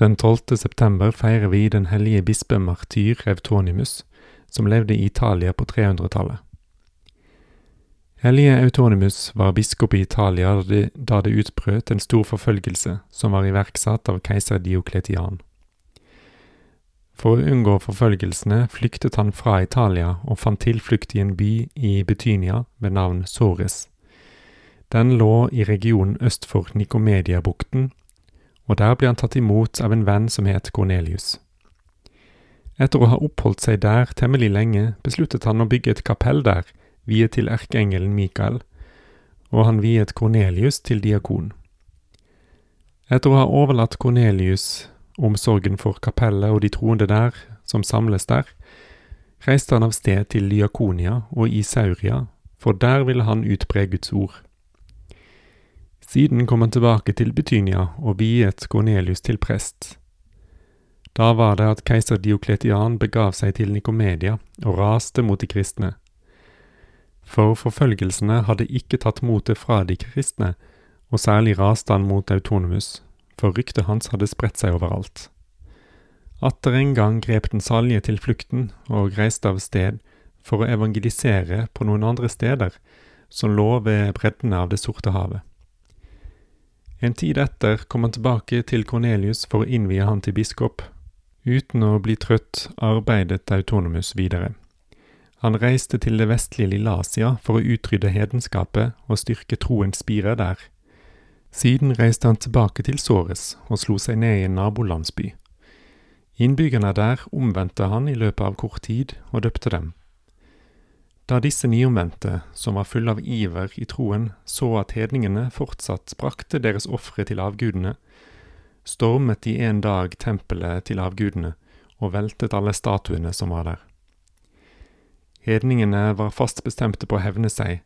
Den 12. september feirer vi den hellige bispe martyr Eutonimus, som levde i Italia på 300-tallet. Hellige Eutonimus var biskop i Italia da det, utbrøt en stor forfølgelse som var iverksatt av keiser Diokletian. For å unngå forfølgelsene flyktet han fra Italia og fant tilflukt i en by i Betynia ved navn Sores. Den lå i regionen øst for Nikomediabukten, og der ble han tatt imot av en venn som het Cornelius. Etter å ha oppholdt seg der temmelig lenge, besluttet han å bygge et kapell der, viet til erkeengelen Mikael, og han viet Cornelius til diakon. Etter å ha overlatt Cornelius omsorgen for kapellet og de troende der, som samles der, reiste han av sted til Diakonia og Isauria, for der ville han utbre Guds ord. Siden kom han tilbake til Betynia og viet Cornelius til prest. Da var det at keiser Diokletian begav seg til Nikomedia og raste mot de kristne. For forfølgelsene hadde ikke tatt motet fra de kristne, og særlig raste han mot Autonomus, for ryktet hans hadde spredt seg overalt. Atter en gang grep den salje til flukten og reiste av sted for å evangelisere på noen andre steder som lå ved breddene av Det sorte havet. En tid etter kom han tilbake til Kornelius for å innvie han til biskop. Uten å bli trøtt arbeidet Autonomus videre. Han reiste til det vestlige Lillasia for å utrydde hedenskapet og styrke troens spirer der. Siden reiste han tilbake til Sores og slo seg ned i en nabolandsby. Innbyggerne der omvendte han i løpet av kort tid og døpte dem. Da disse nyomvendte, som var fulle av iver i troen, så at hedningene fortsatt brakte deres ofre til avgudene, stormet de en dag tempelet til avgudene og veltet alle statuene som var der. Hedningene var fast bestemte på å hevne seg,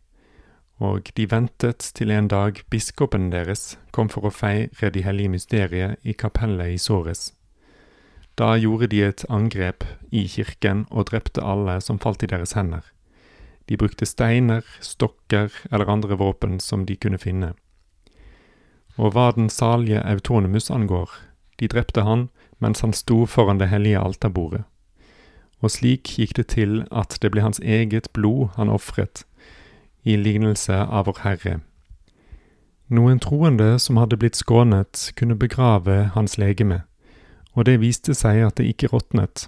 og de ventet til en dag biskopen deres kom for å feire de hellige mysteriet i kapellet i Såres. Da gjorde de et angrep i kirken og drepte alle som falt i deres hender. De brukte steiner, stokker eller andre våpen som de kunne finne. Og hva den salige Autonomus angår, de drepte han mens han sto foran det hellige alterbordet. Og slik gikk det til at det ble hans eget blod han ofret, i lignelse av Vår Herre. Noen troende som hadde blitt skånet, kunne begrave hans legeme, og det viste seg at det ikke råtnet.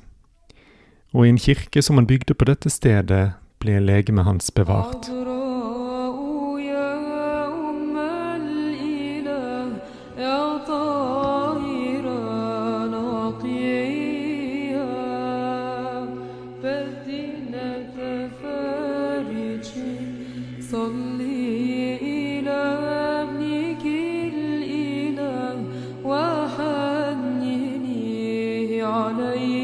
Og i en kirke som han bygde på dette stedet, ble legemet hans bevart. عليه